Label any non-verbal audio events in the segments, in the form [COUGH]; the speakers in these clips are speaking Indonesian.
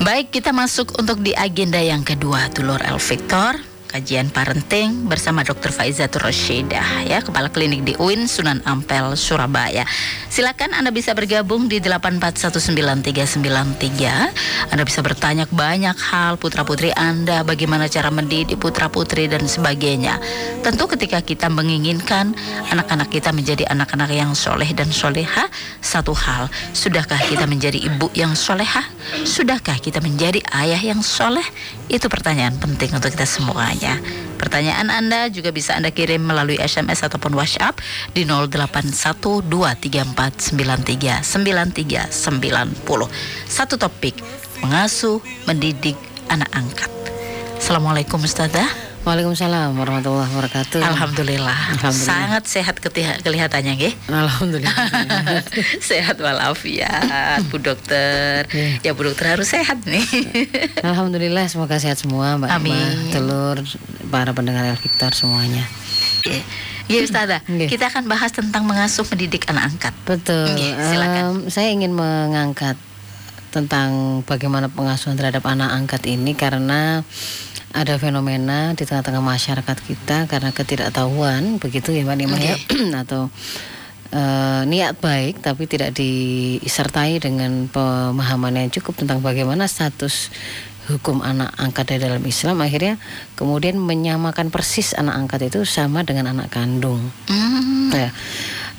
Baik, kita masuk untuk di agenda yang kedua, Tulur El Victor. Kajian parenting bersama Dr. Faizatul Rashidah ya, Kepala Klinik di UIN Sunan Ampel Surabaya. Silakan Anda bisa bergabung di 8419393. Anda bisa bertanya banyak hal putra-putri Anda, bagaimana cara mendidik putra-putri dan sebagainya. Tentu ketika kita menginginkan anak-anak kita menjadi anak-anak yang soleh dan soleha, satu hal, sudahkah kita menjadi ibu yang soleha? Sudahkah kita menjadi ayah yang soleh? Itu pertanyaan penting untuk kita semuanya. Pertanyaan Anda juga bisa Anda kirim melalui SMS ataupun WhatsApp di 081234939390. Satu topik, mengasuh, mendidik anak angkat. Assalamualaikum Ustazah. Waalaikumsalam warahmatullahi wabarakatuh. Alhamdulillah. Alhamdulillah. Sangat sehat kelihatannya, nggih. Alhamdulillah. [LAUGHS] sehat walafiat, Bu Dokter. Ya Bu Dokter harus sehat nih. [LAUGHS] Alhamdulillah semoga sehat semua Mbak Amin. Emma, telur, para pendengar Victor semuanya. Iya, Iya, Ustazah. Kita akan bahas tentang mengasuh mendidik anak angkat. Betul. Nggih, silakan. Em, saya ingin mengangkat tentang bagaimana pengasuhan terhadap anak angkat ini karena ada fenomena di tengah-tengah masyarakat kita karena ketidaktahuan begitu ya Mbak Nima ya [CLEARS THROAT] atau eh, niat baik tapi tidak disertai dengan pemahaman yang cukup tentang bagaimana status hukum anak angkat dari dalam Islam akhirnya kemudian menyamakan persis anak angkat itu sama dengan anak kandung. Hmm. Ya.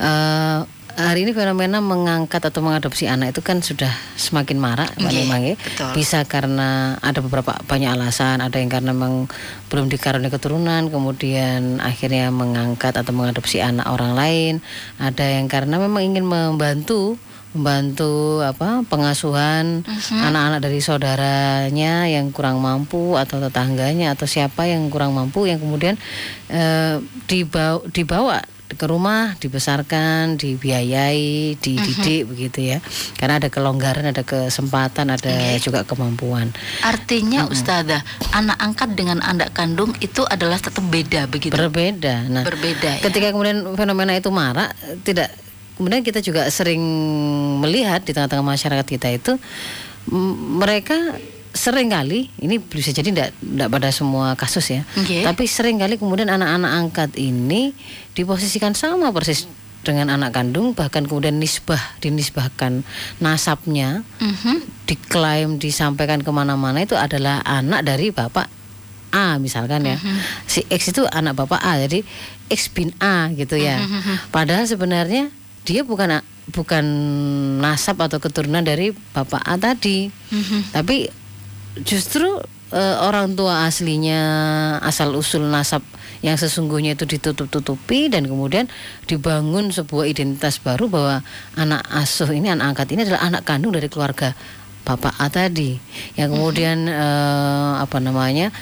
Eh, hari ini fenomena mengangkat atau mengadopsi anak itu kan sudah semakin marak, Mbak Nima, nggih. betul. Bisa karena ada beberapa banyak alasan, ada yang karena memang belum dikaruniai keturunan, kemudian akhirnya mengangkat atau mengadopsi anak orang lain, ada yang karena memang ingin membantu membantu apa pengasuhan anak-anak dari saudaranya yang kurang mampu atau tetangganya atau siapa yang kurang mampu yang kemudian eh, dibawa, dibawa ke rumah dibesarkan dibiayai dididik begitu ya. Karena ada kelonggaran ada kesempatan ada juga kemampuan. Artinya Ustazah, anak angkat dengan anak kandung itu adalah tetap beda begitu. berbeda. Nah Berbeda ya. ketika kemudian fenomena itu marak tidak kemudian kita juga sering melihat di tengah-tengah masyarakat kita itu mereka sering kali ini bisa jadi tidak tidak pada semua kasus ya Nggih. tapi sering kali kemudian anak-anak angkat ini diposisikan sama persis dengan anak kandung bahkan kemudian nisbah dinisbahkan nasabnya Mhm. diklaim disampaikan ke mana-mana itu adalah anak dari bapak A misalkan ya. Si X itu anak bapak A jadi X bin A gitu ya. Padahal sebenarnya dia bukan bukan nasab atau keturunan dari bapak A tadi. Tapi justru eh, orang tua aslinya asal usul nasab yang sesungguhnya itu ditutup-tutupi dan kemudian dibangun sebuah identitas baru bahwa anak asuh ini anak angkat ini adalah anak kandung dari keluarga bapak A tadi. Yang kemudian eh, apa namanya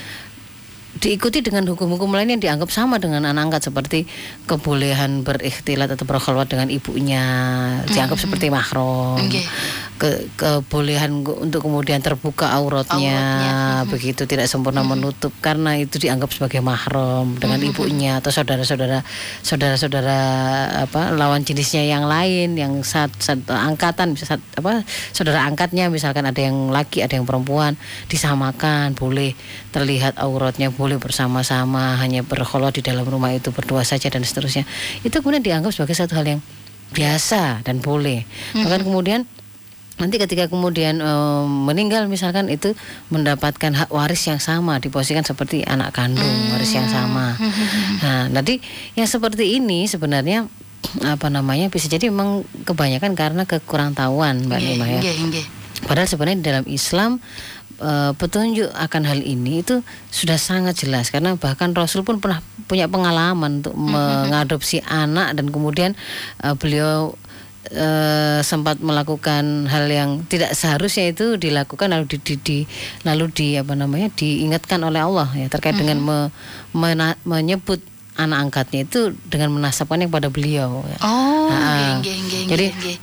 diikuti dengan hukum-hukum lain yang dianggap sama dengan anak angkat seperti kebolehan berikhtilat atau berkhulwat dengan ibunya dianggap seperti mahram Nggih. ke kebolehan untuk kemudian terbuka auratnya, Auratnya. begitu tidak sempurna menutup karena itu dianggap sebagai mahram dengan ibunya atau saudara-saudara saudara-saudara apa lawan jenisnya yang lain yang sat, satu angkatan bisa sat- apa saudara angkatnya misalkan ada yang laki ada yang perempuan disamakan boleh terlihat auratnya boleh bersama-sama hanya berkholwat di dalam rumah itu berdua saja dan seterusnya. Itu kemudian dianggap sebagai satu hal yang biasa dan boleh. Bahkan kemudian nanti ketika kemudian eh, meninggal misalkan itu mendapatkan hak waris yang sama diposisikan seperti anak kandung waris yang sama. Nah nanti yang seperti ini sebenarnya apa namanya bisa jadi memang kebanyakan karena kekurang tahuan mbak Nggih, Nima ya. nggih, nggih. Padahal sebenarnya di dalam Islam eh, petunjuk akan hal ini itu sudah sangat jelas karena bahkan Rasul pun pernah punya pengalaman untuk mengadopsi anak dan kemudian eh, beliau eh, sempat melakukan hal yang tidak seharusnya itu dilakukan lalu di, di- di- lalu di apa namanya diingatkan oleh Allah ya terkait dengan me- mena- menyebut anak angkatnya itu dengan menasabkannya kepada beliau ya. Oh, Ah, nggih, nggih, nggih, jadi nggih, nggih.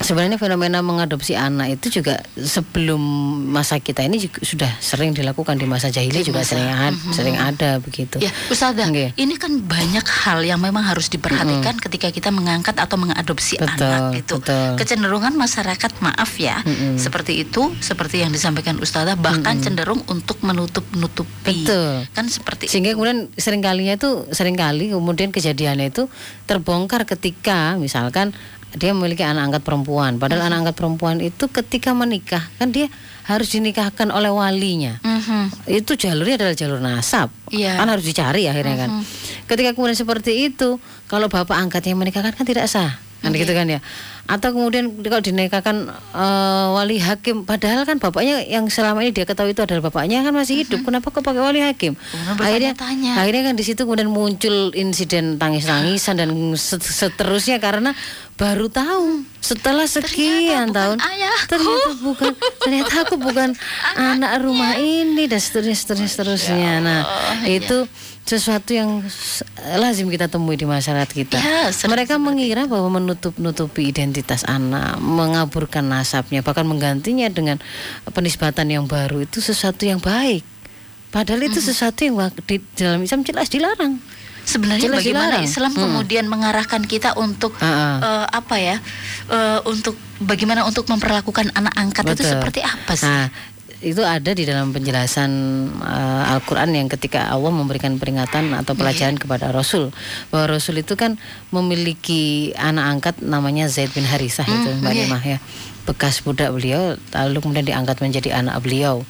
Sebenarnya fenomena mengadopsi anak itu juga sebelum masa kita ini juga sudah sering dilakukan di masa jahiliyah juga masa- sering ada, Mhm. sering ada begitu. Ya, Ustazah, Nggih. ini kan banyak hal yang memang harus diperhatikan ketika kita mengangkat atau mengadopsi Betul, anak itu. betul. Kecenderungan masyarakat, maaf ya, Mm-mm. seperti itu, seperti yang disampaikan Ustazah, bahkan cenderung untuk menutup-nutupi. Betul. Kan seperti Sehingga kemudian seringkalinya itu sering kali kemudian kejadiannya itu terbongkar ketika misalkan dia memiliki anak angkat perempuan. Padahal anak angkat perempuan itu ketika menikah kan dia harus dinikahkan oleh walinya. Mhm. Itu jalurnya adalah jalur nasab. Iya. Kan harus dicari akhirnya kan. Ketika kemudian seperti itu, kalau bapak angkatnya menikahkan kan tidak sah. Kan gitu kan ya. Atau kemudian kalau dinikahkan eh, wali hakim padahal kan bapaknya yang selama ini dia ketahui itu adalah bapaknya kan masih hidup. Kenapa kok pakai wali hakim? Akhirnya bertanya-tanya. akhirnya kan di situ kemudian muncul insiden tangis-tangisan dan set- seterusnya karena baru tahu setelah sekian bukan tahun ayahku. ternyata bukan ternyata aku bukan [LAUGHS] anak rumah ini dan seterusnya seterusnya seterusnya nah itu sesuatu yang lazim kita temui di masyarakat kita Ya, mereka mengira bahwa menutup nutupi identitas anak mengaburkan nasabnya bahkan menggantinya dengan penisbatan yang baru itu sesuatu yang baik padahal itu sesuatu yang di dalam Islam jelas dilarang Sebenarnya Jelas bagaimana dilarang. Islam Hmm. kemudian mengarahkan kita untuk Ah, ah. eh, apa ya? eh, untuk bagaimana untuk memperlakukan anak angkat itu Betul. seperti apa sih? Nah, itu ada di dalam penjelasan uh, Al-Qur'an yang ketika Allah memberikan peringatan atau pelajaran kepada Rasul bahwa Rasul itu kan memiliki anak angkat namanya Zaid bin Harisah itu Mbak iya. Rimah ya. Bekas budak beliau lalu kemudian diangkat menjadi anak beliau.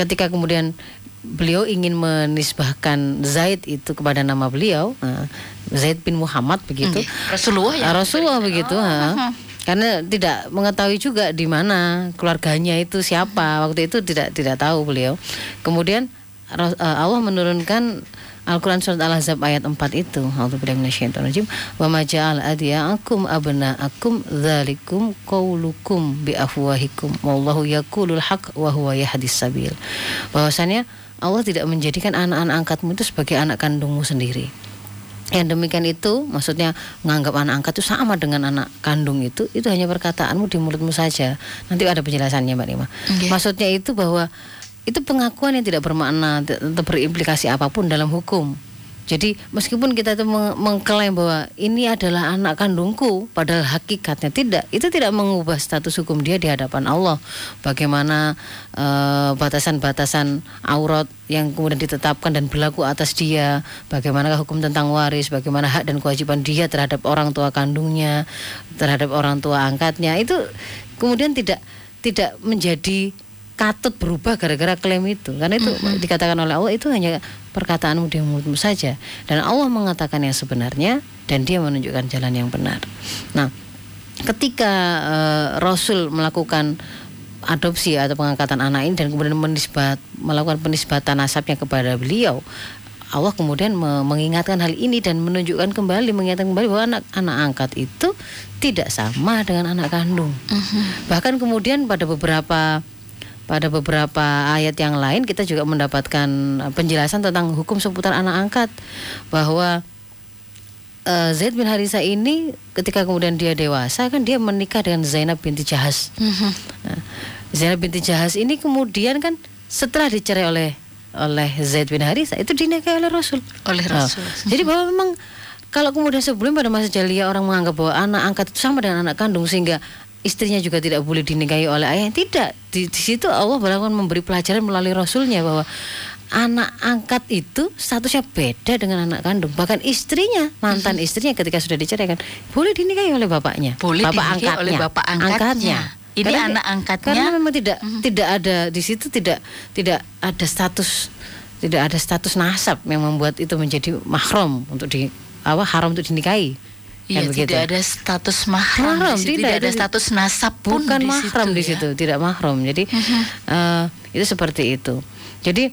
Ketika kemudian beliau ingin menisbahkan Zaid itu kepada nama beliau, nah, Zaid bin Muhammad begitu. Nggih. Rasulullah ya. Ah, Rasulullah begitu, ha. Karena tidak mengetahui juga di mana keluarganya itu siapa. Waktu itu tidak tidak tahu beliau. Kemudian eh, Allah menurunkan Al-Quran Surat Al-Ahzab ayat 4 itu. A'udzubillahi minasyaitonirrajim. Wa ma ja'al adiya'akum abna'akum Dzalikum qawlukum biafwahikum. Wallahu yakulul haq wa huwa yahdis sabil. Bahwasannya Allah tidak menjadikan anak-anak angkatmu itu sebagai anak kandungmu sendiri yang demikian itu maksudnya menganggap anak angkat itu sama dengan anak kandung itu itu hanya perkataanmu di mulutmu saja. Nanti ada penjelasannya mbak Nima. Oke. maksudnya itu bahwa itu pengakuan yang tidak bermakna atau berimplikasi apa pun dalam hukum jadi meskipun kita itu meng- mengklaim bahwa ini adalah anak kandungku padahal hakikatnya tidak itu tidak mengubah status hukum dia di hadapan Allah. Bagaimana eh, batasan-batasan aurat yang kemudian ditetapkan dan berlaku atas dia bagaimanakah hukum tentang waris bagaimana hak dan kewajiban dia terhadap orang tua kandungnya terhadap orang tua angkatnya itu kemudian tidak tidak menjadi katut berubah gara-gara klaim itu. Karena itu dikatakan oleh Allah itu hanya perkataanmu di mulutmu saja. Dan Allah mengatakan yang sebenarnya dan dia menunjukkan jalan yang benar. Nah ketika eh, Rasul melakukan adopsi atau pengangkatan anak ini dan kemudian menisbat melakukan penisbatan nasabnya kepada beliau Allah kemudian me- mengingatkan hal ini dan menunjukkan kembali mengingatkan kembali bahwa anak anak angkat itu tidak sama dengan anak kandung. Bahkan kemudian pada beberapa pada beberapa ayat yang lain kita juga mendapatkan eh, penjelasan tentang hukum seputar anak angkat bahwa eh, Zaid bin Harisa ini ketika kemudian dia dewasa kan dia menikah dengan Zainab binti Jahas. Mhm. Nah, Zainab binti Jahas ini kemudian kan setelah dicerai oleh oleh Zaid bin Harisa itu dinikahi oleh Rasul. Oleh Nah, Rasul. jadi bahwa memang kalau kemudian sebelum pada masa jahiliyah orang menganggap bahwa anak angkat itu sama dengan anak kandung sehingga istrinya juga tidak boleh dinikahi oleh ayah. Tidak. Di, di situ Allah bahkan memberi pelajaran melalui Rasulnya bahwa anak angkat itu statusnya beda dengan anak kandung. Bahkan istrinya mantan istrinya ketika sudah diceraikan boleh dinikahi oleh bapaknya. Boleh dinikahi oleh bapak angkatnya. Ini anak angkatnya. karena memang tidak tidak ada di situ tidak tidak ada status tidak ada status nasab yang membuat itu menjadi mahram untuk di apa haram untuk dinikahi Iya, Kan begitu. tidak ada status mahram, Mahram, di situ, tidak tidak ada status nasab pun bukan di mahram situ, di ya. situ tidak mahram jadi eh, itu seperti itu jadi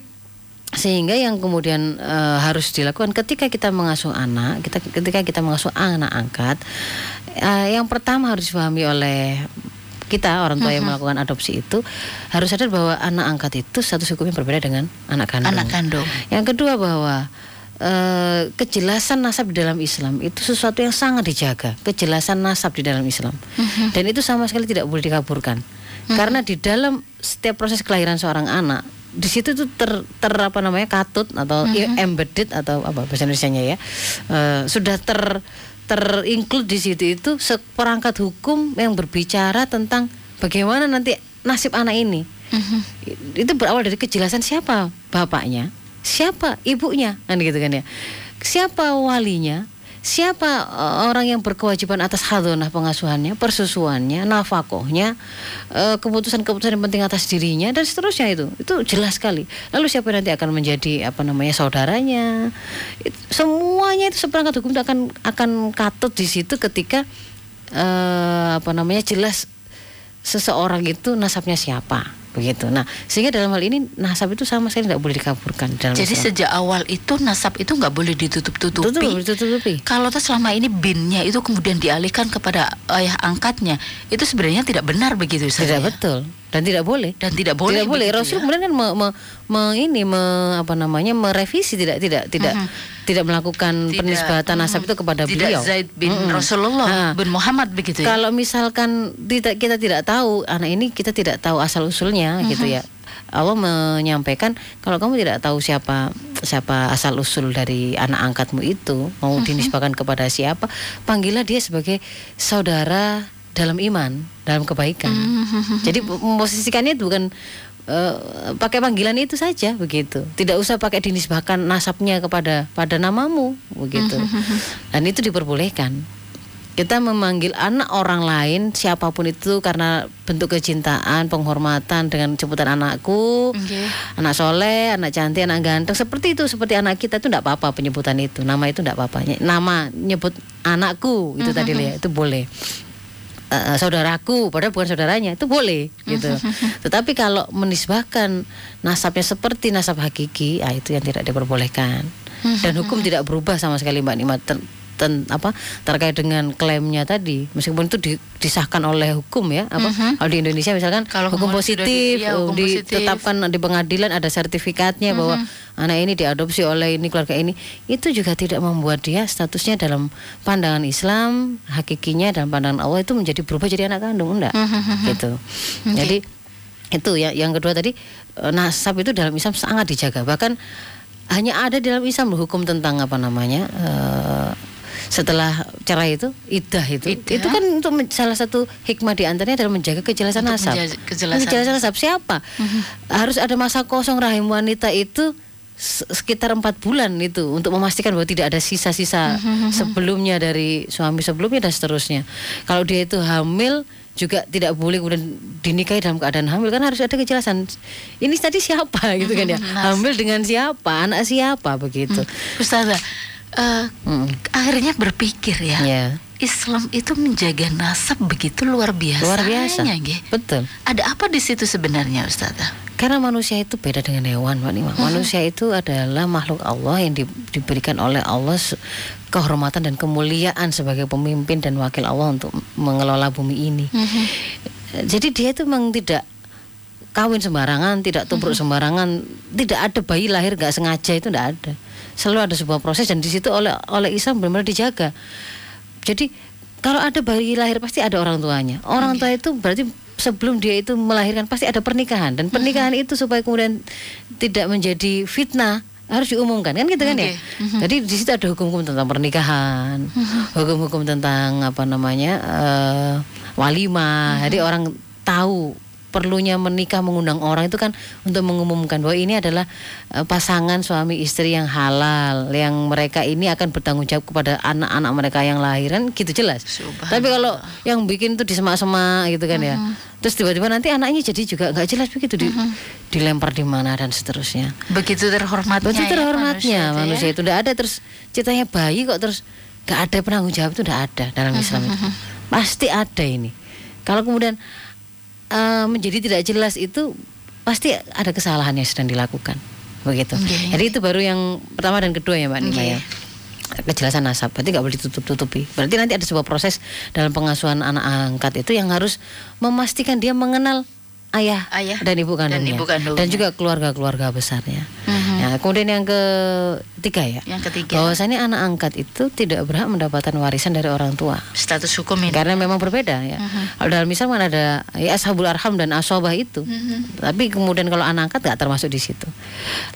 sehingga yang kemudian eh, harus dilakukan ketika kita mengasuh anak kita ketika kita mengasuh anak angkat eh, yang pertama harus dipahami oleh kita orang tua yang melakukan adopsi itu harus sadar bahwa anak angkat itu status hukumnya berbeda dengan anak kandung. Anak kandung. Yang kedua bahwa eh, kejelasan nasab di dalam Islam itu sesuatu yang sangat dijaga, kejelasan nasab di dalam Islam. Dan itu sama sekali tidak boleh dikaburkan. Karena di dalam setiap proses kelahiran seorang anak di situ tuh ter, ter apa namanya katut atau i- embedded atau apa bahasa Indonesia-nya ya eh, sudah ter terinclude di situ itu seperangkat hukum yang berbicara tentang bagaimana nanti nasib anak ini. Itu berawal dari kejelasan siapa bapaknya siapa ibunya? Kan gitu kan ya. Siapa walinya? Siapa eh, orang yang berkewajiban atas hadonah pengasuhannya persusuannya nafakohnya eh, keputusan-keputusan yang penting atas dirinya dan seterusnya itu. Itu jelas sekali. Lalu siapa yang nanti akan menjadi apa namanya saudaranya? Itu- semuanya itu seperangkat hukum itu akan akan katut di situ ketika eh, apa namanya jelas seseorang itu nasabnya siapa begitu. Nah sehingga dalam hal ini nasab itu sama sekali tidak boleh dikaburkan dalam Jadi Islam. sejak awal itu nasab itu nggak boleh ditutup-tutupi. Tutup, ditutup-tutupi. Kalau tuh selama ini binnya itu kemudian dialihkan kepada ayah angkatnya, itu sebenarnya tidak benar begitu Tidak ya? betul dan tidak boleh. Dan tidak boleh Tidak boleh. Rasul ya? kemudian kan me, me- me- ini me- apa namanya merevisi tidak tidak tidak tidak melakukan Tidak, penisbatan nasab mhm. itu kepada tidak beliau. Zaid bin Mm-mm. Rasulullah Nah, bin Muhammad begitu ya. Kalau misalkan tidak kita tidak tahu anak ini kita tidak tahu asal usulnya gitu ya. Allah menyampaikan kalau kamu tidak tahu siapa siapa asal usul dari anak angkatmu itu mau dinisbahkan kepada siapa, panggillah dia sebagai saudara dalam iman, dalam kebaikan. Jadi memposisikannya itu bukan eh, pakai panggilan itu saja begitu. Tidak usah pakai dinisbahkan nasabnya kepada pada namamu begitu. Dan itu diperbolehkan kita memanggil anak orang lain siapa pun itu karena bentuk kecintaan penghormatan dengan sebutan anakku Oke. anak soleh anak cantik anak ganteng seperti itu seperti anak kita itu tidak apa-apa penyebutan itu nama itu tidak apa-apa nama nyebut anakku itu tadi ya itu boleh Eh, saudaraku padahal bukan saudaranya itu boleh gitu. [LAUGHS] Tetapi kalau menisbahkan nasabnya seperti nasab hakiki ah itu yang tidak diperbolehkan. Dan [LAUGHS] hukum tidak berubah sama sekali mbak Nima ten- apa terkait dengan klaimnya tadi. Meskipun itu di- disahkan oleh hukum ya apa. Kalau di Indonesia misalkan Kalau hukum sudah di- positif iya, oh, hukum positif. ditetapkan di pengadilan ada sertifikatnya bahwa anak ini diadopsi oleh ini keluarga ini. Itu juga tidak membuat dia statusnya dalam pandangan Islam hakikinya dalam pandangan Allah itu menjadi berubah jadi anak kandung enggak? Gitu. Jadi itu ya yang kedua tadi eh, nasab itu dalam Islam sangat dijaga. Bahkan hanya ada dalam Islam loh hukum tentang apa namanya eh, setelah cerai itu idah itu. Iddah. itu kan untuk salah satu hikmah di antaranya adalah menjaga kejelasan Untuk nasab. menjaga kejelasan. kejelasan nasab siapa? Harus ada masa kosong rahim wanita itu se- sekitar empat bulan itu untuk memastikan bahwa tidak ada sisa-sisa sebelumnya dari suami sebelumnya dan seterusnya. Kalau dia itu hamil juga tidak boleh kemudian dinikahi dalam keadaan hamil kan harus ada kejelasan. Ini tadi siapa? [LAUGHS] Gitu kan ya. Hamil dengan siapa? Anak siapa? Begitu. Ustazah, Mm. akhirnya berpikir ya. Ya. Islam itu menjaga nasab begitu luar biasa. luar biasa betul Ada apa di situ sebenarnya Ustazah? Karena manusia itu beda dengan hewan, Mbak Nima. Manusia itu adalah makhluk Allah yang di- diberikan oleh Allah kehormatan dan kemuliaan sebagai pemimpin dan wakil Allah untuk mengelola bumi ini. Jadi dia itu memang tidak kawin sembarangan, tidak tubruk sembarangan, tidak ada bayi lahir nggak sengaja itu tidak ada. Selalu ada sebuah proses dan di situ oleh oleh Islam benar-benar dijaga. Jadi kalau ada bayi lahir pasti ada orang tuanya. Orang tua itu berarti sebelum dia itu melahirkan pasti ada pernikahan dan pernikahan itu supaya kemudian tidak menjadi fitnah harus diumumkan kan gitu kan ya. Jadi di situ ada hukum-hukum tentang pernikahan, hukum-hukum tentang apa namanya eh, walimah. Jadi orang tahu perlunya menikah mengundang orang itu kan untuk mengumumkan bahwa ini adalah eh, pasangan suami istri yang halal yang mereka ini akan bertanggung jawab kepada anak-anak mereka yang lahiran gitu jelas. Tapi kalau yang bikin itu disemak-semak gitu kan ya. Terus tiba-tiba nanti anaknya jadi juga nggak jelas begitu di, dilempar di mana dan seterusnya. Begitu terhormatnya. Betul ya, terhormatnya ya. manusia itu tidak ada terus ceritanya bayi kok terus nggak ada penanggung jawab itu tidak ada dalam Islam itu. Pasti ada ini. Kalau kemudian eh, menjadi tidak jelas itu pasti ada kesalahan yang sedang dilakukan. Begitu. Oke. Jadi itu baru yang pertama dan kedua ya Mbak Nima Oke. ya. Kejelasan nasab berarti nggak boleh ditutup-tutupi. Berarti nanti ada sebuah proses dalam pengasuhan anak angkat itu yang harus memastikan dia mengenal ayah, Ayah dan ibu dan kandungnya ibu kandungnya. dan juga keluarga-keluarga besarnya. Mhm. Ya, kemudian yang ketiga ya, Yang ketiga. bahwasanya anak angkat itu tidak berhak mendapatkan warisan dari orang tua. Status hukum ini. Karena memang berbeda ya. Kalau dalam Islam kan ada ya ashabul arham dan asobah itu. Tapi kemudian kalau anak angkat nggak termasuk di situ.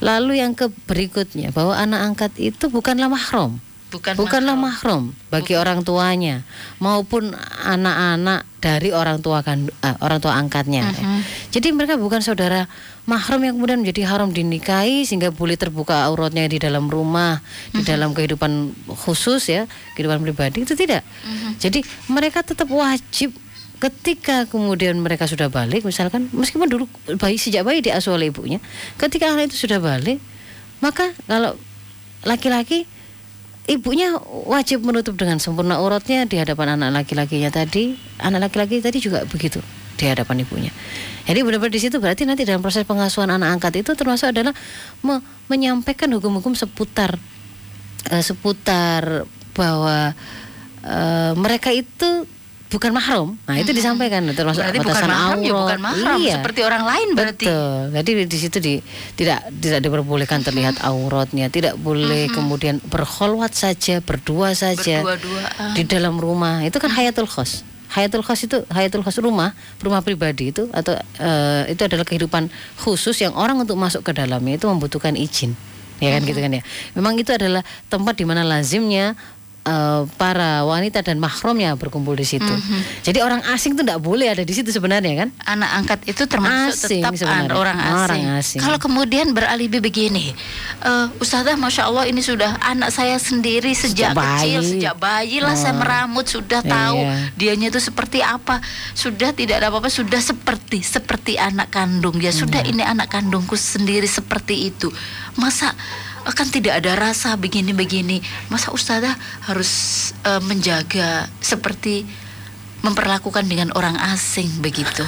Lalu yang ke berikutnya bahwa anak angkat itu bukanlah mahram. Bukan Bukanlah mahram. mahram bagi orang tuanya maupun anak-anak dari orang tua kan eh, orang tua angkatnya. ya. Jadi mereka bukan saudara mahram yang kemudian menjadi haram dinikahi sehingga boleh terbuka auratnya di dalam rumah, di dalam kehidupan khusus ya, kehidupan pribadi itu tidak. Jadi mereka tetap wajib ketika kemudian mereka sudah balik misalkan meskipun dulu bayi sejak bayi diasuh oleh ibunya, ketika anak itu sudah balik, maka kalau laki-laki ibunya wajib menutup dengan sempurna auratnya di hadapan anak laki-lakinya tadi. Anak laki-laki tadi juga begitu di hadapan ibunya. Jadi benar-benar di situ berarti nanti dalam proses pengasuhan anak angkat itu termasuk adalah me- menyampaikan hukum-hukum seputar eh, seputar bahwa eh, mereka itu bukan mahram nah itu disampaikan termasuk Berarti bukan batasan mahram ya bukan mahram Iya. seperti orang lain berarti. Betul. Jadi di situ di, tidak tidak diperbolehkan terlihat auratnya, tidak boleh kemudian berkholwat saja, berdua saja Berdua-duaan. di dalam rumah. Itu kan hayatul khos. Hayatul khos itu hayatul khos rumah, rumah pribadi itu atau eh, itu adalah kehidupan khusus yang orang untuk masuk ke dalamnya itu membutuhkan izin. Ya kan gitu kan ya. Memang itu adalah tempat di mana lazimnya eh, para wanita dan mahramnya berkumpul di situ. Jadi orang asing itu tidak boleh ada di situ sebenarnya kan? Anak angkat itu termasuk Asing tetap sebenarnya. an- orang asing. Orang asing. Kalau kemudian beralibi begini, eh, Ustazah, masya Allah ini sudah anak saya sendiri sejak, Sejak bayi. kecil, sejak bayi lah saya Oh. meramut sudah tahu Iya. dianya itu seperti apa, sudah tidak ada apa-apa, sudah seperti seperti anak kandung ya, sudah Iya. ini anak kandungku sendiri seperti itu, masa akan tidak ada rasa begini-begini, masa Ustazah harus eh, menjaga seperti memperlakukan dengan orang asing begitu.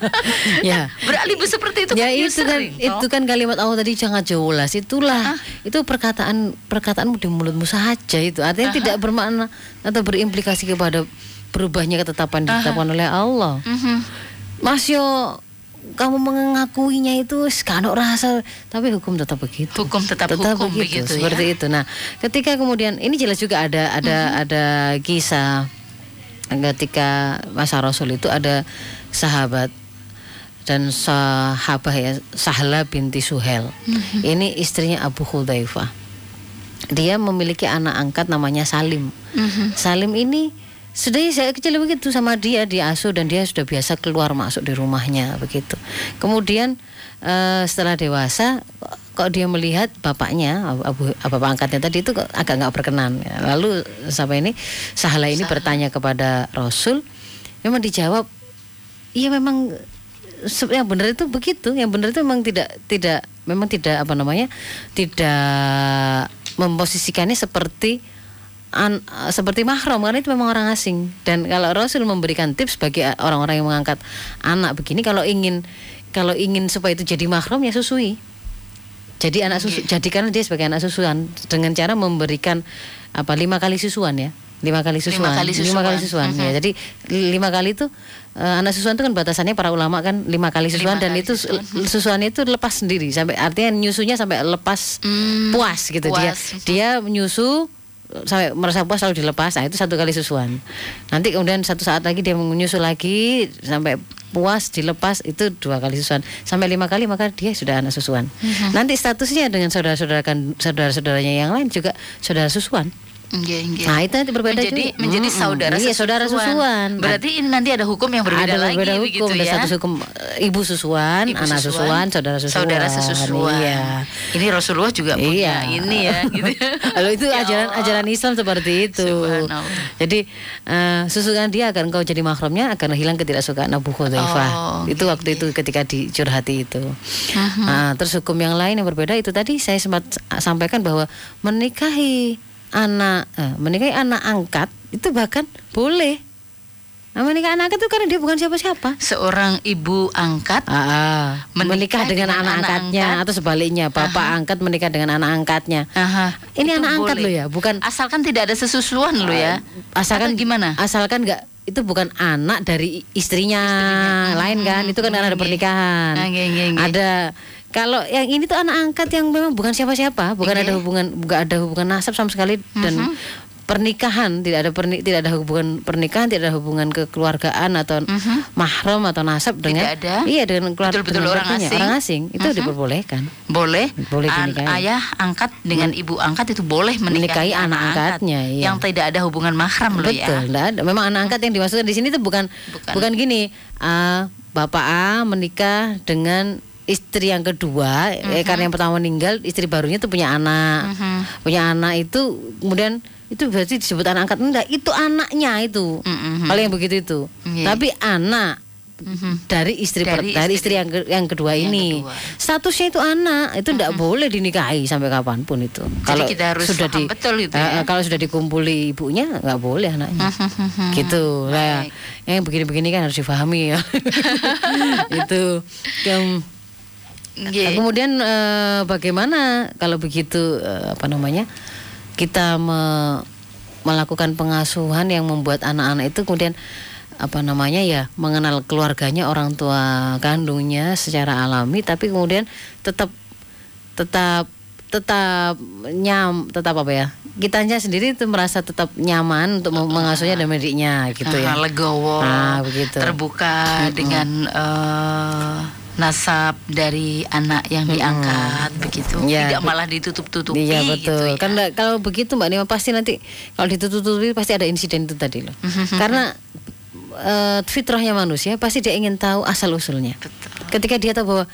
[LAUGHS] ya. Beralibi seperti itu ya kan itu kan sering, itu kan kalimat Allah tadi sangat jelas itulah itu perkataan perkataanmu di mulutmu saja itu. Artinya tidak bermakna atau berimplikasi kepada berubahnya ketetapan ditetapkan oleh Allah. Mhm. Mas yo kamu mengakuinya itu sekarang rasa tapi hukum tetap begitu Hukum tetap hukum begitu ya. seperti itu nah ketika kemudian ini jelas juga ada ada Mhm. ada kisah ketika masa Rasul itu ada sahabat dan sahabah ya Sahla binti Suhel Mhm. ini istrinya Abu Hudzaifah dia memiliki anak angkat namanya Salim Mhm. Salim ini sudah saya kecil begitu sama dia diasuh dan dia sudah biasa keluar masuk di rumahnya begitu. Kemudian eh, setelah dewasa kok- dia melihat bapaknya abu, bapak angkatnya tadi itu kok agak nggak berkenan. Lalu sampai ini Sahala ini bertanya kepada Rasul, memang dijawab, iya memang yang benar itu begitu, yang benar itu memang tidak tidak memang tidak apa namanya tidak memposisikannya seperti an- seperti mahram karena itu memang orang asing. Dan kalau Rasul memberikan tips bagi orang-orang yang mengangkat anak begini kalau ingin kalau ingin supaya itu jadi mahram ya susui. Jadi anak susu jadikan dia sebagai anak susuan dengan cara memberikan apa lima kali susuan ya? Lima kali susuan. kali lima kali susuan. susuan ya. Jadi lima kali itu eh, anak susuan itu kan batasannya para ulama kan lima kali susuan Lima dan kali itu susuan. susuan itu lepas sendiri. Sampai artinya nyusunya sampai lepas Hmm, puas gitu. Dia puas. dia menyusu sampai merasa puas lalu dilepas. Nah itu satu kali susuan. Nanti kemudian satu saat lagi dia menyusu lagi sampai puas dilepas itu dua kali susuan. Sampai lima kali maka dia sudah anak susuan. Nanti statusnya dengan saudara-saudara saudara-saudaranya yang lain juga saudara susuan Iya, iya. Nah, itu nanti berbeda menjadi, juga. menjadi Mm-mm. saudara Iya, saudara susuan. Berarti ini nanti ada hukum yang berbeda ada lagi berbeda begitu hukum ada ya. status hukum eh, ibu susuan Ibu anak susuan, saudara susuan saudara sesusuan. iya Ini Rasulullah juga punya Iya. ini ya gitu. [LAUGHS] Lalu itu Ya ajaran Allah. ajaran Islam seperti itu. Jadi eh, susukan dia agar engkau jadi mahramnya akan hilang ketidaksukaan Abu Hudzaifah. Oh, itu waktu itu ketika dicurhati itu. Nah, terus hukum yang lain yang berbeda itu tadi saya sempat sampaikan bahwa menikahi anak eh, menikahi anak angkat itu bahkan boleh Nah, menikah anak angkat itu karena dia bukan siapa-siapa. Seorang ibu angkat Ah, ah. Menikah menikah, dengan, dengan anak anak angkatnya angkat. atau sebaliknya bapak angkat menikah dengan anak angkatnya. Aha, Ini itu anak angkat boleh. loh ya, bukan asalkan tidak ada sesusuan loh ya. asalkan Atau gimana? Asalkan nggak itu bukan anak dari istrinya, lain kan? Itu kan karena ada pernikahan. Ah. Ada kalau yang ini tuh anak angkat yang memang bukan siapa-siapa, bukan Nggih. ada hubungan nggak ada hubungan nasab sama sekali dan pernikahan tidak ada perni, tidak ada hubungan pernikahan tidak ada hubungan kekeluargaan atau mahram atau nasab dengan ada. iya dengan keluarga Betul-betul dengan orang asing. orang asing itu diperbolehkan Boleh. Boleh An- ayah angkat dengan ibu angkat itu boleh menikahi, Menikahi anak angkatnya, iya. yang tidak ada hubungan mahram loh Betul, ya. nggak ada. Memang anak angkat yang dimaksudkan di sini tuh bukan Bukan. bukan, gini. ah, Bapak A menikah dengan istri yang kedua, eh, karena yang pertama meninggal, istri barunya tuh punya anak, punya anak itu kemudian itu berarti disebut anak angkat enggak? Itu anaknya itu. Mhm. Kalau yang begitu itu. Iya. Tapi anak dari istri per- Dari dari istri- istri yang ke- yang kedua yang ini kedua. statusnya itu anak itu tidak boleh dinikahi sampai kapan pun itu kita harus paham betul itu Eh, ya. kalau sudah dikumpuli ibunya nggak boleh anaknya gitu lah yang begini-begini kan harus difahami ya [LAUGHS] itu yang Nggih. Nah, kemudian eh, bagaimana kalau begitu eh, apa namanya kita me- melakukan pengasuhan yang membuat anak-anak itu kemudian apa namanya ya mengenal keluarganya orang tua kandungnya secara alami tapi kemudian tetap tetap tetap nyam tetap apa ya kitanya sendiri itu merasa tetap nyaman untuk meng- mengasuhnya dan mendidiknya gitu ya Ah, legowo, Ah, begitu. terbuka dengan eh, nasab dari anak yang diangkat begitu, Ya, tidak malah ditutup-tutupi Iya gitu ya. Karena kalau begitu Mbak Nima pasti nanti kalau ditutup-tutupi pasti ada insiden itu tadi loh. Karena eh, fitrahnya manusia pasti dia ingin tahu asal usulnya. Betul. Ketika dia tahu bahwa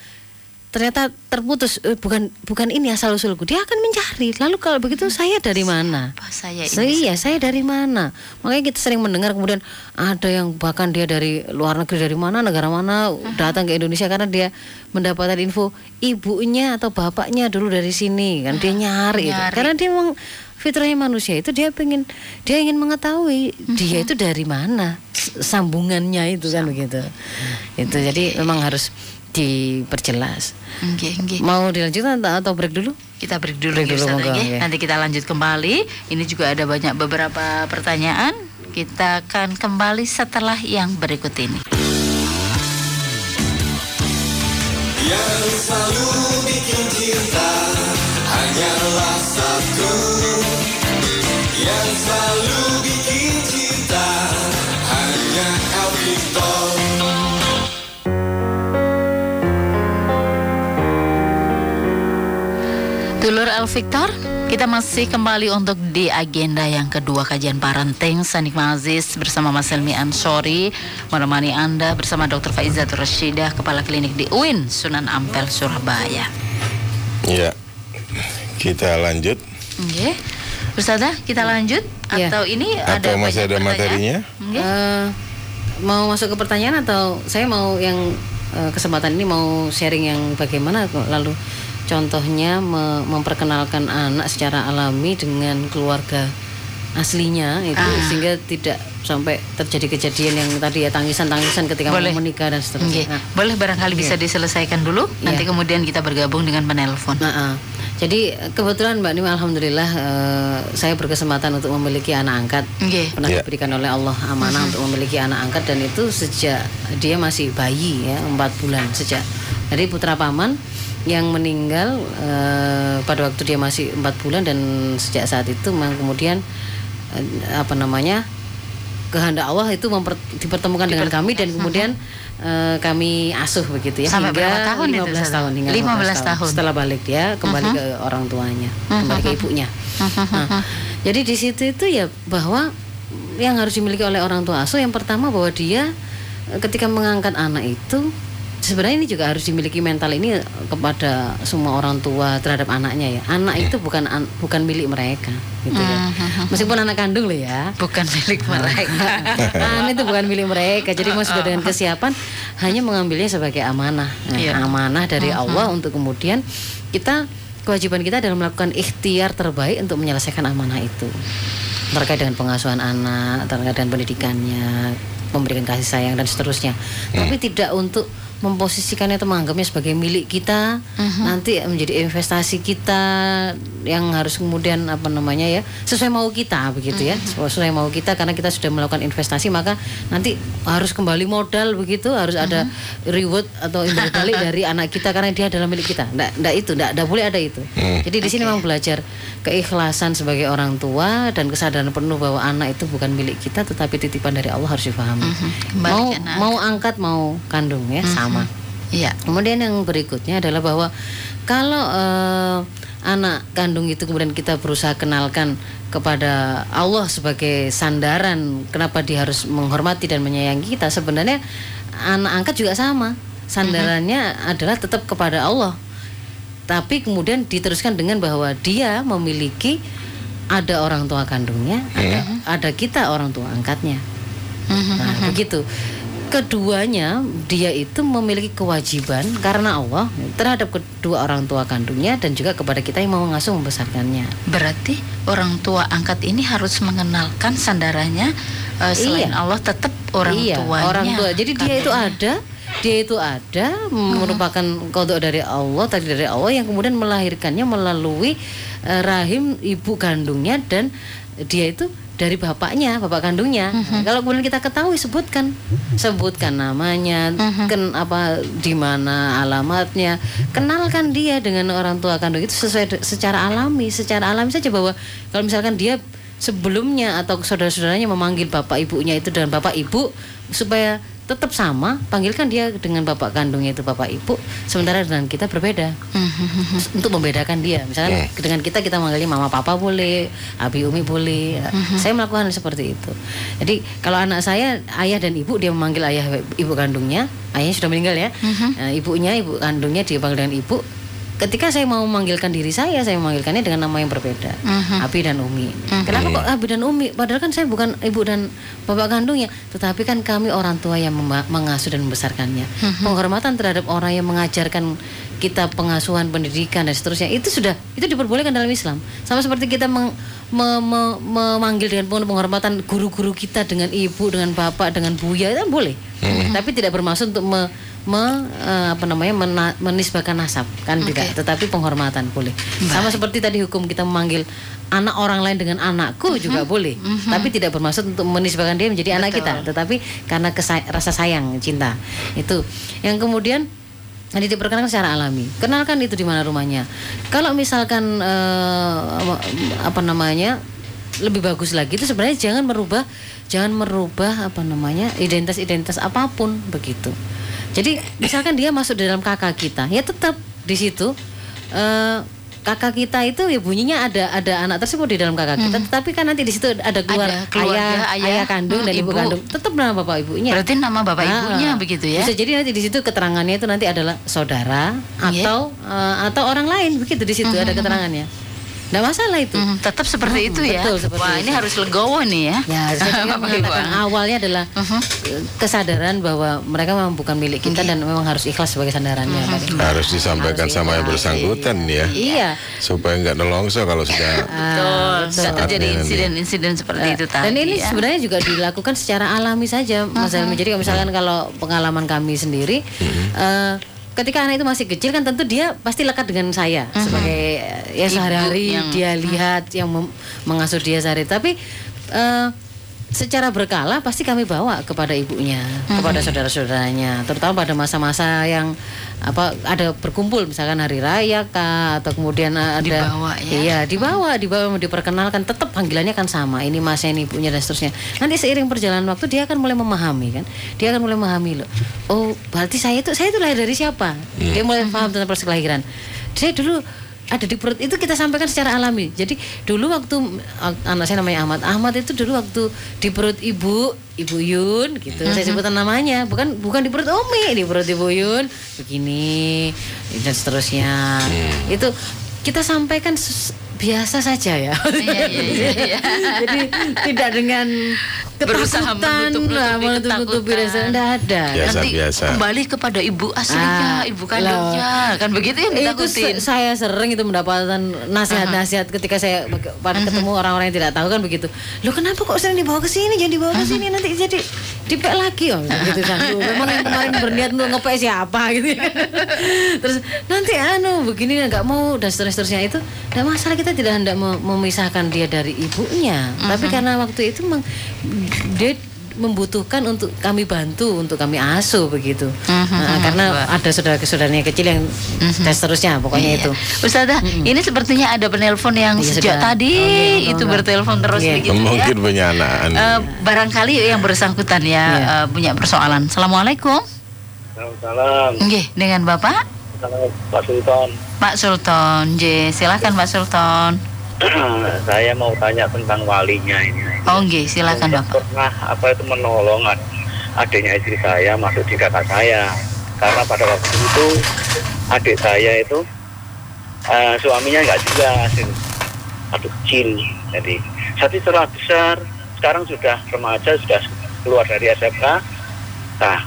ternyata terputus eh, bukan bukan ini asal usulku, dia akan mencari. Lalu kalau begitu saya dari mana? Saya ini? Saya, iya, saya dari mana? Makanya kita sering mendengar kemudian ada yang bahkan dia dari luar negeri dari mana, negara mana datang ke Indonesia karena dia mendapatkan info ibunya atau bapaknya dulu dari sini kan dia nyari, itu. nyari. Karena dia memang fitrahnya manusia itu dia pengen dia ingin mengetahui dia itu dari mana sambungannya itu kan begitu. Itu jadi memang harus diperjelas. Nggih, nggih. Mau dilanjutkan atau- atau break dulu? Kita break dulu, Break nggih, dulu, nggih. nggih. Nanti kita lanjut kembali. Ini juga ada banyak beberapa pertanyaan. Kita akan kembali setelah yang berikut ini. Yang selalu bikin cinta hanyalah satu Yang selalu bikin cinta hanya El Victor El Victor, kita masih kembali untuk di agenda yang kedua kajian parenting Sanik Mazis bersama Mas Helmi Ansori menemani Anda bersama Dr. Faizatul Rashidah Kepala Klinik di UIN Sunan Ampel Surabaya. Ya, kita lanjut. Oke. Ustazah, kita lanjut Iya. atau ini ada Atau masih banyak ada pertanyaan? materinya? Oke. Eh, mau masuk ke pertanyaan atau saya mau yang eh, kesempatan ini mau sharing yang bagaimana lalu contohnya me- memperkenalkan anak secara alami dengan keluarga aslinya itu Ah. sehingga tidak sampai terjadi kejadian yang tadi ya tangisan-tangisan ketika Boleh. mau menikah dan seterusnya. Nah, boleh barangkali bisa diselesaikan dulu. Nanti kemudian kita bergabung dengan penelpon. Nah, ah. jadi kebetulan Mbak Nima alhamdulillah eh, saya berkesempatan untuk memiliki anak angkat. Oke. Pernah Ya. diberikan oleh Allah amanah untuk memiliki anak angkat dan itu sejak dia masih bayi ya empat bulan sejak. Jadi putra paman yang meninggal eh, pada waktu dia masih empat bulan dan sejak saat itu memang kemudian eh, apa namanya kehendak Allah itu memper- dipertemukan dengan kami dan kemudian eh, kami asuh begitu ya Sampai hingga tahun itu, 15 Ustazah? tahun hingga 15 tahun. setelah balik dia kembali ke orang tuanya kembali ke ibunya. Nah, jadi di situ itu ya bahwa yang harus dimiliki oleh orang tua asuh yang pertama bahwa dia ketika mengangkat anak itu sebenarnya ini juga harus dimiliki mental ini kepada semua orang tua terhadap anaknya ya. Anak itu bukan an- bukan milik mereka gitu ya. Meskipun anak kandung loh ya. Bukan milik [LAUGHS] mereka. anak itu bukan milik mereka. Jadi memang sudah dengan kesiapan hanya mengambilnya sebagai amanah. Nah, Iya. amanah dari Allah untuk kemudian kita kewajiban kita adalah melakukan ikhtiar terbaik untuk menyelesaikan amanah itu. Terkait dengan pengasuhan anak terkait dengan pendidikannya memberikan kasih sayang dan seterusnya. Tapi tidak untuk memposisikannya atau menganggapnya sebagai milik kita nanti menjadi investasi kita yang harus kemudian apa namanya ya sesuai mau kita begitu ya. Sesuai mau kita karena kita sudah melakukan investasi maka nanti harus kembali modal begitu. Harus ada reward atau imbal balik dari [LAUGHS] anak kita karena dia adalah milik kita. Nggak nggak itu nggak, nggak boleh ada itu. Jadi di sini memang belajar keikhlasan sebagai orang tua dan kesadaran penuh bahwa anak itu bukan milik kita tetapi titipan dari Allah harus dipahami Kembali mau anak. mau angkat mau kandung ya sama Iya. Kemudian yang berikutnya adalah bahwa kalau eh, anak kandung itu kemudian kita berusaha kenalkan kepada Allah sebagai sandaran kenapa dia harus menghormati dan menyayangi kita sebenarnya anak angkat juga sama. Sandarannya adalah tetap kepada Allah. Tapi kemudian diteruskan dengan bahwa dia memiliki ada orang tua kandungnya ada, ada kita orang tua angkatnya. Nah, begitu. Keduanya dia itu memiliki kewajiban karena Allah terhadap kedua orang tua kandungnya dan juga kepada kita yang mau mengasuh membesarkannya. Berarti orang tua angkat ini harus mengenalkan sandarannya eh, selain Iya. Allah tetap orang iya, tuanya. orang tua. Jadi dia itu ada, dia itu ada merupakan kodok dari Allah, tadi dari Allah yang kemudian melahirkannya melalui eh, rahim ibu kandungnya dan dia itu dari bapaknya, bapak kandungnya. Kalau kemudian kita ketahui sebutkan, sebutkan namanya, ken apa di mana alamatnya, kenalkan dia dengan orang tua kandung itu sesuai secara alami, secara alami saja bahwa kalau misalkan dia sebelumnya atau saudara-saudaranya memanggil bapak ibunya itu dengan bapak ibu supaya tetap sama panggilkan dia dengan bapak kandungnya itu bapak ibu sementara dengan kita berbeda. Untuk membedakan dia. Misalnya dengan kita kita manggilnya mama papa boleh abi umi boleh. Saya melakukan seperti itu. Jadi kalau anak saya ayah dan ibu dia memanggil ayah ibu kandungnya. Ayahnya sudah meninggal ya. Nah, ibunya ibu kandungnya dia panggil dengan ibu ketika saya mau memanggilkan diri saya saya memanggilkannya dengan nama yang berbeda. Abi dan Umi. Kenapa kok Abi dan Umi? Padahal kan saya bukan ibu dan bapak kandungnya. Tetapi kan kami orang tua yang mengasuh dan membesarkannya. Penghormatan terhadap orang yang mengajarkan kita pengasuhan pendidikan dan seterusnya itu sudah itu diperbolehkan dalam Islam. Sama seperti kita meng- me- me- memanggil dengan penuh penghormatan guru-guru kita dengan ibu dengan bapak dengan buya itu kan boleh. Tapi tidak bermaksud untuk me- me- eh, apa namanya mena- menisbahkan nasab. Kan tidak tetapi penghormatan boleh. Sama seperti tadi hukum kita memanggil anak orang lain dengan anakku juga boleh. Tapi tidak bermaksud untuk menisbahkan dia menjadi anak kita tetapi karena kesa- rasa sayang cinta. Itu. Yang kemudian Nanti diperkenalkan secara alami. Kenalkan itu di mana rumahnya. Kalau misalkan eh, apa namanya lebih bagus lagi itu sebenarnya jangan merubah jangan merubah apa namanya identitas-identitas apa pun begitu. Jadi misalkan dia masuk di dalam kakak kita, ya tetap di situ eh, kakak kita itu ya bunyinya ada ada anak tersebut di dalam kakak kita, tetapi kan nanti di situ ada keluar Ada keluarga, ayah, ayah, ayah kandung hmm, dan ibu, ibu. kandung, tetap nama bapak ibunya. Berarti nama bapak Ah, ibunya begitu ya? Bisa jadi nanti di situ keterangannya itu nanti adalah saudara Iya. atau eh, atau orang lain begitu di situ ada keterangannya. Nggak masalah itu. Hmm, tetap seperti Hmm, itu ya. betul, seperti Wah, itu. ini harus legowo nih ya. Ya, saya mengatakan Ibu. awalnya adalah eh, kesadaran bahwa mereka memang bukan milik kita dan memang harus ikhlas sebagai sandarannya. Pak. Harus disampaikan Harus sama yang bersangkutan ya. Iya. Supaya nggak nelongso kalau sudah Betul, betul. nggak terjadi insiden-insiden seperti itu tadi. Dan ini ya. sebenarnya juga dilakukan secara alami saja, Mas Helmi. Jadi kalau misalkan kalau pengalaman kami sendiri, eh, ketika anak itu masih kecil kan tentu dia pasti lekat dengan saya sebagai eh, ya Ibu sehari-hari yang- dia lihat yang mengasuh dia sehari. Tapi eh, secara berkala pasti kami bawa kepada ibunya, kepada saudara-saudaranya, terutama pada masa-masa yang apa ada berkumpul misalkan hari raya kah atau kemudian ada Dibawa ya. Iya, dibawa, dibawa mau diperkenalkan, tetap panggilannya kan sama. Ini masnya, ini ibunya dan seterusnya. Nanti seiring perjalanan waktu dia akan mulai memahami kan. Dia akan mulai memahami loh. Oh, berarti saya itu saya itu lahir dari siapa? Dia mulai paham tentang proses kelahiran. Saya dulu ada di perut itu kita sampaikan secara alami. Jadi dulu waktu anak saya namanya Ahmad. Ahmad itu dulu waktu di perut ibu, Ibu Yun gitu. Saya sebutan namanya, bukan bukan di perut Umi, di perut Ibu Yun begini dan seterusnya. Itu kita sampaikan biasa saja ya. Iya, iya, iya, iya. [LAUGHS] Jadi tidak dengan ketakutan, menutup-nutupi lah, menutup-nutupi ketakutan. rasa. Enggak ada. Biasa, Nanti biasa. kembali kepada ibu aslinya, Ah, ibu kandungnya, kan begitu yang itu ditakutin. se- saya sering itu mendapatkan nasihat-nasihat ketika saya pada ketemu orang-orang yang tidak tahu kan begitu. Loh kenapa kok sering dibawa ke sini? Jangan dibawa ke sini nanti jadi dipek lagi oh. Gitu Sandu memang yang kemarin berniat untuk ngepek siapa gitu. Terus nanti anu begini nggak mau dan seterusnya itu. Tidak masalah kita tidak hendak mem- memisahkan dia dari ibunya. Tapi karena waktu itu meng- dia membutuhkan untuk kami bantu untuk kami asuh begitu Nah, karena ada saudara-saudaranya kecil yang dan seterusnya pokoknya itu Ustazah, ini sepertinya ada penelpon yang Iya, sejak sudah. tadi Oh, iya, itu enggak. bertelepon terus Iya. begitu ya. Mungkin punya anak. Eh, barangkali yang bersangkutan ya Iya. eh, punya persoalan. Assalamualaikum. Salam, Nggih, dengan Bapak salam Pak Sultan. Pak Sultan. J, silakan Pak Sultan. [CLEARS THROAT] saya mau tanya tentang walinya ini. Oh, nggih, silakan Bapak. pernah apa itu menolong ad- adiknya istri saya masuk di kakak saya. Karena pada waktu itu adik saya itu eh, suaminya nggak jelas, aduh kecil. Jadi satu setelah besar, sekarang sudah remaja, sudah keluar dari SMK. Nah,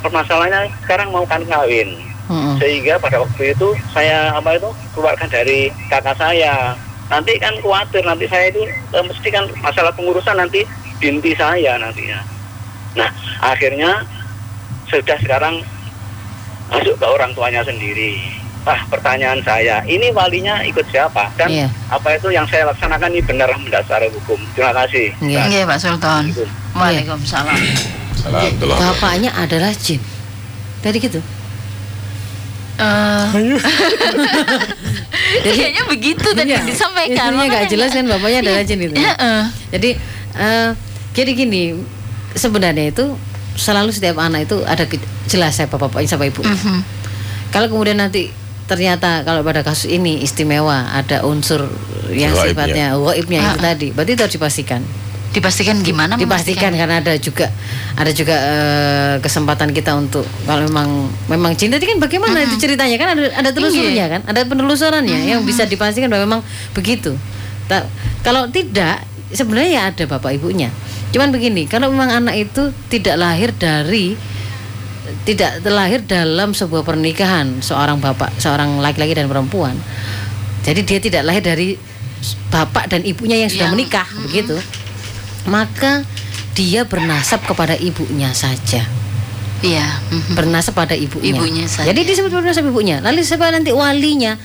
permasalahannya sekarang mau kan kawin. Mm-mm. sehingga pada waktu itu saya apa itu keluarkan dari kakak saya nanti kan khawatir nanti saya itu eh, mesti kan masalah pengurusan nanti binti saya nantinya nah akhirnya sudah sekarang masuk ke orang tuanya sendiri Nah, pertanyaan saya, ini walinya ikut siapa? Dan Iya. apa itu yang saya laksanakan ini benar mendasar hukum? Terima kasih. Iya. Nggih, Pak Sultan. Waalaikumsalam. Salam bapaknya adalah jin dari gitu Eh, [LAUGHS] kayaknya begitu tadi Iya. yang disampaikan. Istrinya nggak makanya jelas kan bapaknya adalah Iya. jin itu. Iya, eh. Jadi eh, jadi gini sebenarnya itu selalu setiap anak itu ada jelas siapa bapaknya siapa ibu. Mhm. Kalau kemudian nanti ternyata kalau pada kasus ini istimewa ada unsur yang sifatnya gaibnya itu tadi, berarti itu harus dipastikan. Dipastikan gimana? dipastikan karena ada juga ada juga eh, kesempatan kita untuk kalau memang memang cinta itu kan bagaimana itu ceritanya? Kan ada ada telusurnya kan? Ada penelusurannya yang bisa dipastikan bahwa memang begitu. Ta- kalau tidak sebenarnya ya ada bapak ibunya. Cuman begini kalau memang anak itu tidak lahir dari tidak terlahir dalam sebuah pernikahan seorang bapak seorang laki-laki dan perempuan jadi dia tidak lahir dari bapak dan ibunya yang sudah Yang- menikah begitu maka dia bernasab kepada ibunya saja Iya. mhm. bernasab pada ibunya. Ibunya saja. Jadi disebut bernasab ibunya. Lalu siapa nanti walinya?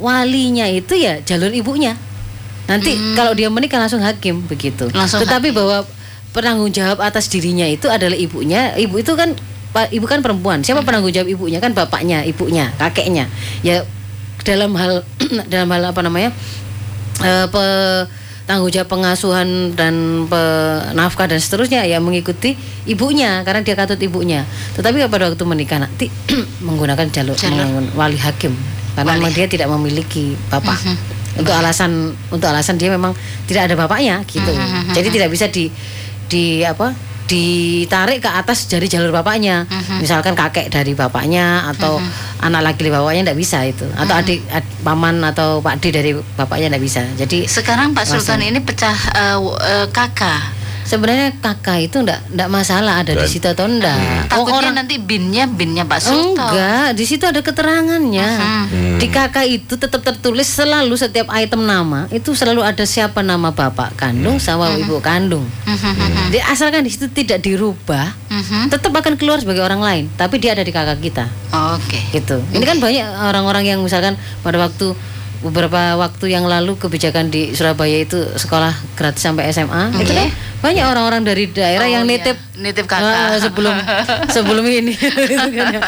Walinya itu ya jalur ibunya. Nanti kalau dia menikah langsung hakim begitu. Hmm. Langsung Tetapi bahwa penanggung jawab atas dirinya itu adalah ibunya. Ibu itu kan ibu kan perempuan. Siapa Hmm. penanggung jawab ibunya? Kan bapaknya, ibunya, kakeknya. Ya dalam hal [CLEARS THROAT] dalam hal apa namanya? eh, pe- tanggung jawab pengasuhan dan penafkah dan seterusnya ya mengikuti ibunya karena dia katut ibunya. Tetapi pada waktu menikah nanti [CLEARS THROAT] menggunakan jalur, Jalur. wali hakim karena Wali. memang dia tidak memiliki bapak. Untuk alasan untuk alasan dia memang tidak ada bapaknya gitu. Jadi tidak bisa di di apa? Ditarik ke atas dari jalur bapaknya. Misalkan kakek dari bapaknya atau anak laki dari bapaknya tidak bisa itu. Atau adik ad- paman atau pak D dari bapaknya tidak bisa. Jadi Sekarang Pak Sultan ini pecah w- eh, kakak. Sebenarnya kakak itu enggak enggak masalah ada di situ atau enggak. Oh, Takutnya orang nanti binnya binnya Pak Sultan. Enggak, di situ ada keterangannya. Di kakak itu tetap tertulis selalu setiap item nama itu selalu ada siapa nama bapak kandung sama ibu kandung. Jadi asalkan di situ tidak dirubah, Mhm. tetap akan keluar sebagai orang lain, tapi dia ada di kakak kita. Oke. Gitu. Ini kan banyak orang-orang yang misalkan pada waktu beberapa waktu yang lalu kebijakan di Surabaya itu sekolah gratis sampai SMA itu kan banyak orang-orang dari daerah Oh, yang iya. nitip Nitip kakak. Ah, sebelum [LAUGHS] sebelum ini [LAUGHS] kan ya.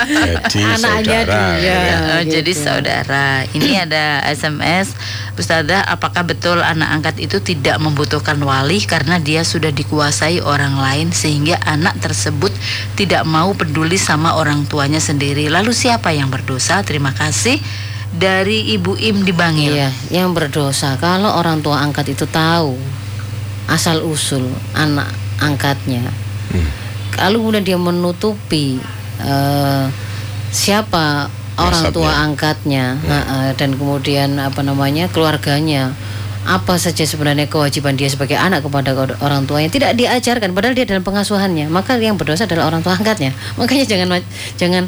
Jadi anaknya saudara, dia ya. Oh, gitu. Jadi saudara, ini [CLEARS THROAT] ada SMS, Ustazah, apakah betul anak angkat itu tidak membutuhkan wali karena dia sudah dikuasai orang lain sehingga anak tersebut tidak mau peduli sama orang tuanya sendiri. Lalu siapa yang berdosa? Terima kasih dari Ibu Im di Bangil. Iya, yang berdosa kalau orang tua angkat itu tahu asal usul anak angkatnya. Kalau kemudian dia menutupi eh, siapa orang tua angkatnya eh, dan kemudian apa namanya keluarganya apa saja sebenarnya kewajiban dia sebagai anak kepada orang tuanya? Tidak diajarkan padahal dia dalam pengasuhannya. Maka yang berdosa adalah orang tua angkatnya. Makanya jangan jangan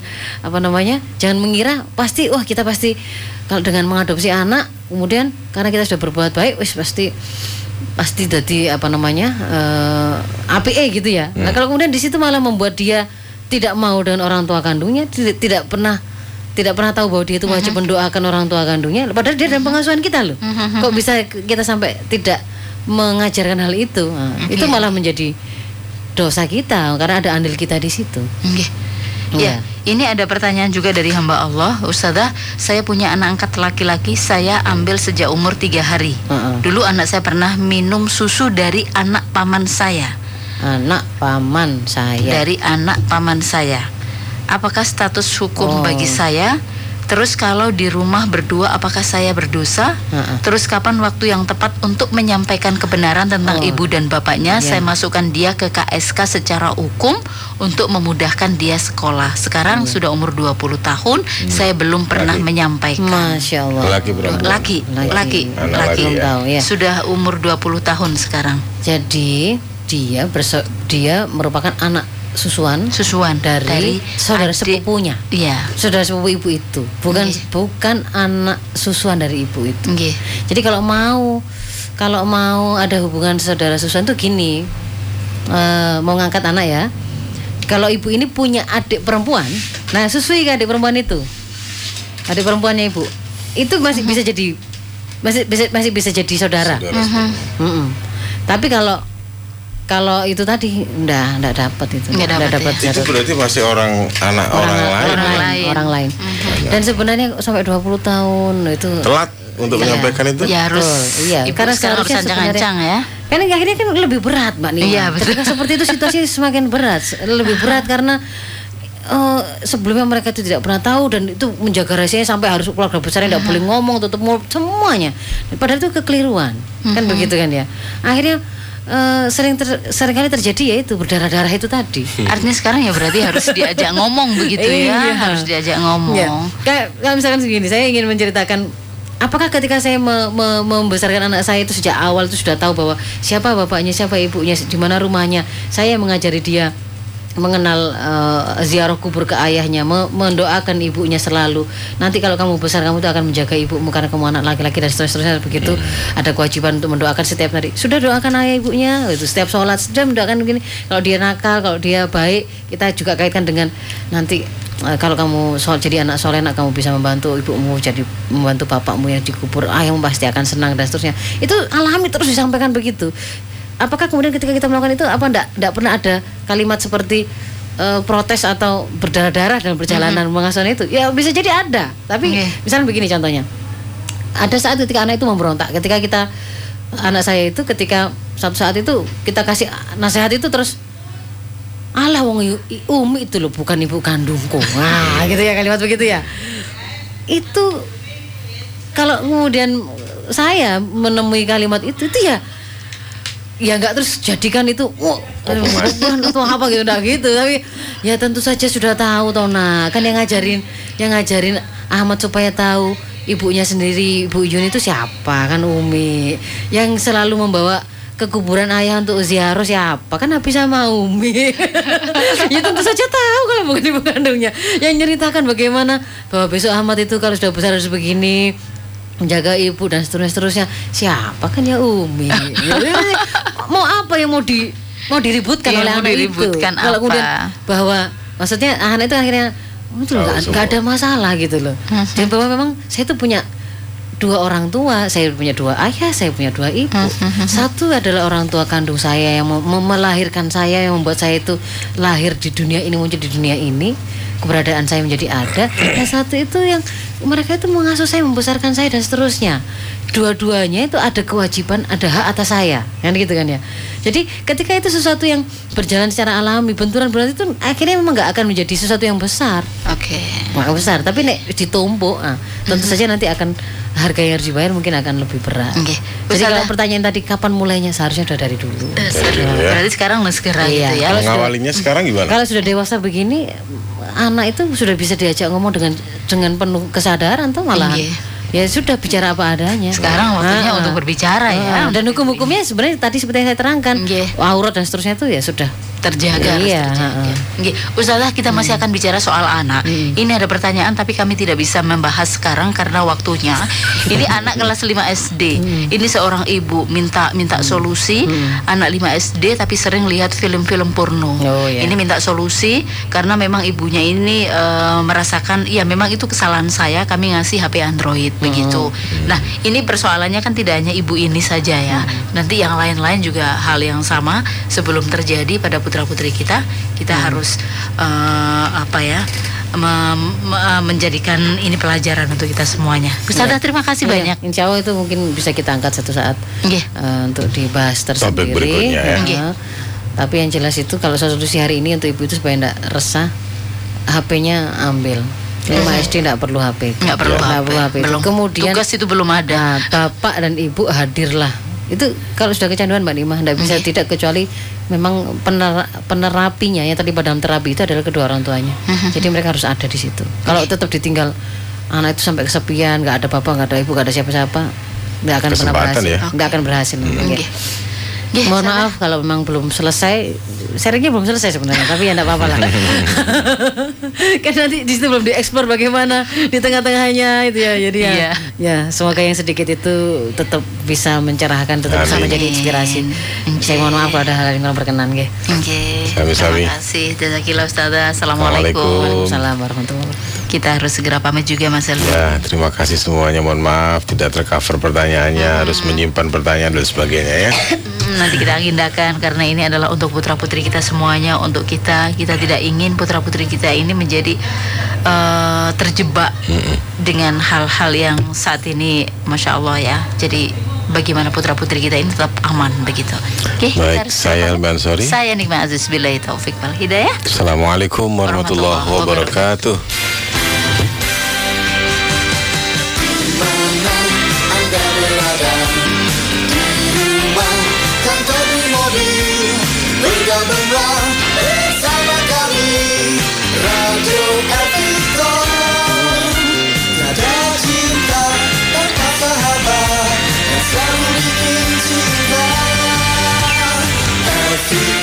apa namanya jangan mengira pasti wah kita pasti kalau dengan mengadopsi anak kemudian karena kita sudah berbuat baik wis pasti pasti jadi apa namanya eh APE gitu ya. Nah kalau kemudian di situ malah membuat dia tidak mau dengan orang tua kandungnya, tidak, tidak pernah tidak pernah tahu bahwa dia itu wajib mendoakan orang tua kandungnya. Padahal dia dalam pengasuhan kita loh. Kok bisa kita sampai tidak mengajarkan hal itu? Nah, Itu malah menjadi dosa kita karena ada andil kita di situ. Iya. Ya, ini ada pertanyaan juga dari hamba Allah, Ustazah. Saya punya anak angkat laki-laki, saya ambil sejak umur tiga hari. Heeh. Dulu anak saya pernah minum susu dari anak paman saya, Anak paman saya. dari anak paman saya. Apakah status hukum Oh. bagi saya? Terus kalau di rumah berdua, apakah saya berdosa? Heeh. Terus kapan waktu yang tepat untuk menyampaikan kebenaran tentang Oh. ibu dan bapaknya? Iya. Saya masukkan dia ke KSK secara hukum untuk memudahkan dia sekolah. Sekarang Iya. sudah umur 20 tahun, saya belum pernah Laki. menyampaikan. Masya Allah. Laki perempuan. Laki, Laki. laki, laki. laki Belum ya. tahu ya. Sudah umur 20 tahun sekarang. Jadi dia berso- dia merupakan anak susuan Susuan dari, saudara adik- sepupunya. Iya. Saudara sepupu ibu itu, bukan Nggih. bukan anak susuan dari ibu itu. Nggih. Jadi kalau mau kalau mau ada hubungan saudara susuan tuh gini, eh, mau ngangkat anak ya. Kalau ibu ini punya adik perempuan, nah susui ke adik perempuan itu, adik perempuannya ibu, itu masih bisa jadi masih bisa masih bisa jadi saudara. Saudara sepupu. Mm-mm. Tapi kalau kalau itu tadi enggak enggak dapat itu. Nggak Nggak dapat ya. Itu berarti masih orang anak orang, lain. Orang orang lain, lain. orang lain. Dan sebenarnya sampai 20 tahun itu Telat untuk Iya. menyampaikan itu. Ya harus. Betul, iya. Ibu Karena sekarang harus seharusnya ancang-ancang ya. Kan akhirnya kan lebih berat, Mbak Nina. Iya, betul. Ketika seperti itu situasi semakin berat, lebih berat karena eh, sebelumnya mereka itu tidak pernah tahu dan itu menjaga rahasianya sampai harus keluarga besar yang tidak boleh ngomong, tutup mulut semuanya. Padahal itu kekeliruan, kan begitu kan ya. Akhirnya eh, sering ter, sering kali terjadi ya itu berdarah-darah itu tadi. [LAUGHS] Artinya sekarang ya berarti harus diajak ngomong begitu ya, Iya. harus diajak ngomong. Ya. Kayak, kayak misalkan segini, saya ingin menceritakan apakah ketika saya me- me- membesarkan anak saya itu sejak awal itu sudah tahu bahwa siapa bapaknya, siapa ibunya, di mana rumahnya. Saya mengajari dia mengenal eh, ziarah kubur ke ayahnya, me- mendoakan ibunya selalu. Nanti kalau kamu besar kamu itu akan menjaga ibumu karena kamu anak laki-laki dan seterusnya begitu. Ada kewajiban untuk mendoakan setiap hari. Sudah doakan ayah ibunya, itu setiap sholat sudah mendoakan begini. Kalau dia nakal, kalau dia baik, kita juga kaitkan dengan nanti Eh, kalau kamu soal jadi anak soleh nak kamu bisa membantu ibumu jadi membantu bapakmu yang dikubur ayahmu pasti akan senang dan seterusnya itu alami terus disampaikan begitu apakah kemudian ketika kita melakukan itu apa enggak enggak pernah ada kalimat seperti eh, protes atau berdarah-darah dalam perjalanan pengasuhan itu ya bisa jadi ada tapi Oke. misalnya begini contohnya ada saat ketika anak itu memberontak ketika kita anak saya itu ketika satu saat itu kita kasih nasihat itu terus Alah wong Umi itu loh bukan ibu kandungku. [LAUGHS] Wah, gitu ya kalimat begitu ya. Itu kalau kemudian saya menemui kalimat itu itu ya ya nggak terus jadikan itu wah atau apa gitu enggak gitu. Tapi ya tentu saja sudah tahu toh nah. Kan yang ngajarin yang ngajarin Ahmad supaya tahu ibunya sendiri ibu Yun itu siapa? Kan Umi. Yang selalu membawa ke kuburan ayah untuk ziarah siapa? Kan Nabi sama Umi. [LAUGHS] Ya tentu saja tahu kalau bukan ibu kandungnya. Yang nyeritakan bagaimana bahwa besok Ahmad itu kalau sudah besar harus begini menjaga ibu dan seterusnya seterusnya. Siapa kan ya Umi? Ya, [LAUGHS] mau apa yang mau di mau diributkan Iya, oleh mau anak diributkan itu kalau apa? kemudian bahwa maksudnya anak itu akhirnya "Oh, itu Tahu nggak nggak ada masalah gitu loh. Dan bahwa memang saya itu punya dua orang tua saya punya dua ayah saya punya dua ibu. Satu adalah orang tua kandung saya yang melahirkan saya yang membuat saya itu lahir di dunia ini muncul di dunia ini keberadaan saya menjadi ada dan satu itu yang mereka itu mengasuh saya membesarkan saya dan seterusnya. Dua-duanya itu ada kewajiban ada hak atas saya kan gitu kan ya. Jadi ketika itu sesuatu yang berjalan secara alami benturan berarti itu akhirnya memang nggak akan menjadi sesuatu yang besar. Oke. nggak besar tapi nek ditumpuk ah, tentu saja nanti akan harga yang harus dibayar mungkin akan lebih berat Oke. jadi kalau pertanyaan tadi kapan mulainya seharusnya sudah dari dulu Dari dulu ya. Berarti sekarang harus segera Iya. gitu ya. Kalau sudah- Mengawalinya sekarang gimana? kalau sudah dewasa begini anak itu sudah bisa diajak ngomong dengan dengan penuh kesadaran tuh malahan Iya. ya sudah bicara apa adanya Sekarang waktunya Ah, untuk berbicara ya. ah. dan hukum-hukumnya sebenarnya tadi seperti yang saya terangkan Iya. aurat dan seterusnya itu ya sudah terjaga harus Iya, terjaga. ha-ha. Nggih, Ustazah kita masih akan bicara soal anak. Ini ada pertanyaan tapi kami tidak bisa membahas sekarang karena waktunya. [LAUGHS] Ini anak kelas 5 SD. Ini seorang ibu minta minta solusi anak 5 SD tapi sering lihat film-film porno. Oh, iya. Ini minta solusi karena memang ibunya ini eh, merasakan ya memang itu kesalahan saya kami ngasih HP Android begitu. Nah, ini persoalannya kan tidak hanya ibu ini saja ya. Nanti yang lain-lain juga hal yang sama sebelum terjadi pada putra-putri kita, kita harus eh, apa ya? me- menjadikan ini pelajaran untuk kita semuanya. Ustazah terima kasih Iya, banyak. Insya Allah itu mungkin bisa kita angkat satu saat Nggih. eh, untuk dibahas tersendiri. berikutnya ya. Eh, Nggih. Tapi yang jelas itu kalau solusi hari ini untuk ibu itu supaya tidak resah, HP-nya ambil. 5 SD tidak perlu HP. Nggak perlu HP. perlu HP. Belum. Kemudian Tugas itu belum ada. Nah, bapak dan ibu hadirlah. Itu kalau sudah kecanduan Mbak Nima, tidak bisa tidak kecuali memang pener- penerapinya yang terlibat dalam terapi itu adalah kedua orang tuanya. Jadi mereka harus ada di situ. Kalau tetap ditinggal anak itu sampai kesepian, nggak ada bapak, nggak ada ibu, nggak ada siapa-siapa, nggak akan pernah Kesempatan berhasil. ya. Nggak akan berhasil. Oke. Nggih. Nggih, Mohon Ustazah. maaf kalau memang belum selesai, sharingnya belum selesai sebenarnya, tapi ya enggak apa-apa lah. [LAUGHS] kan nanti di situ belum diekspor bagaimana di tengah-tengahnya itu ya, jadi ya, Iya. ya semoga yang sedikit itu tetap bisa mencerahkan, tetap bisa menjadi inspirasi. Saya mohon maaf kalau ada hal yang kurang berkenan, ya. Oke. Sami-sami. Terima kasih. Jazakillah Ustazah. Assalamualaikum. Assalamualaikum. Waalaikumsalam warahmatullahi wabarakatuh. Kita harus segera pamit juga Mas Elvi. Ya, terima kasih semuanya. Mohon maaf tidak tercover pertanyaannya, harus menyimpan pertanyaan dan sebagainya ya. Hmm, Nanti kita agendakan karena ini adalah untuk putra putri kita semuanya, untuk kita. Kita tidak ingin putra putri kita ini menjadi eh, terjebak dengan hal-hal yang saat ini, masya Allah ya. Jadi bagaimana putra putri kita ini tetap aman begitu. Oke. kita Baik, saya Alban. Sori. Saya Nikmat Aziz Billahi Taufik wal Hidayah. Assalamualaikum warahmatullahi Warahmatullahi wabarakatuh. see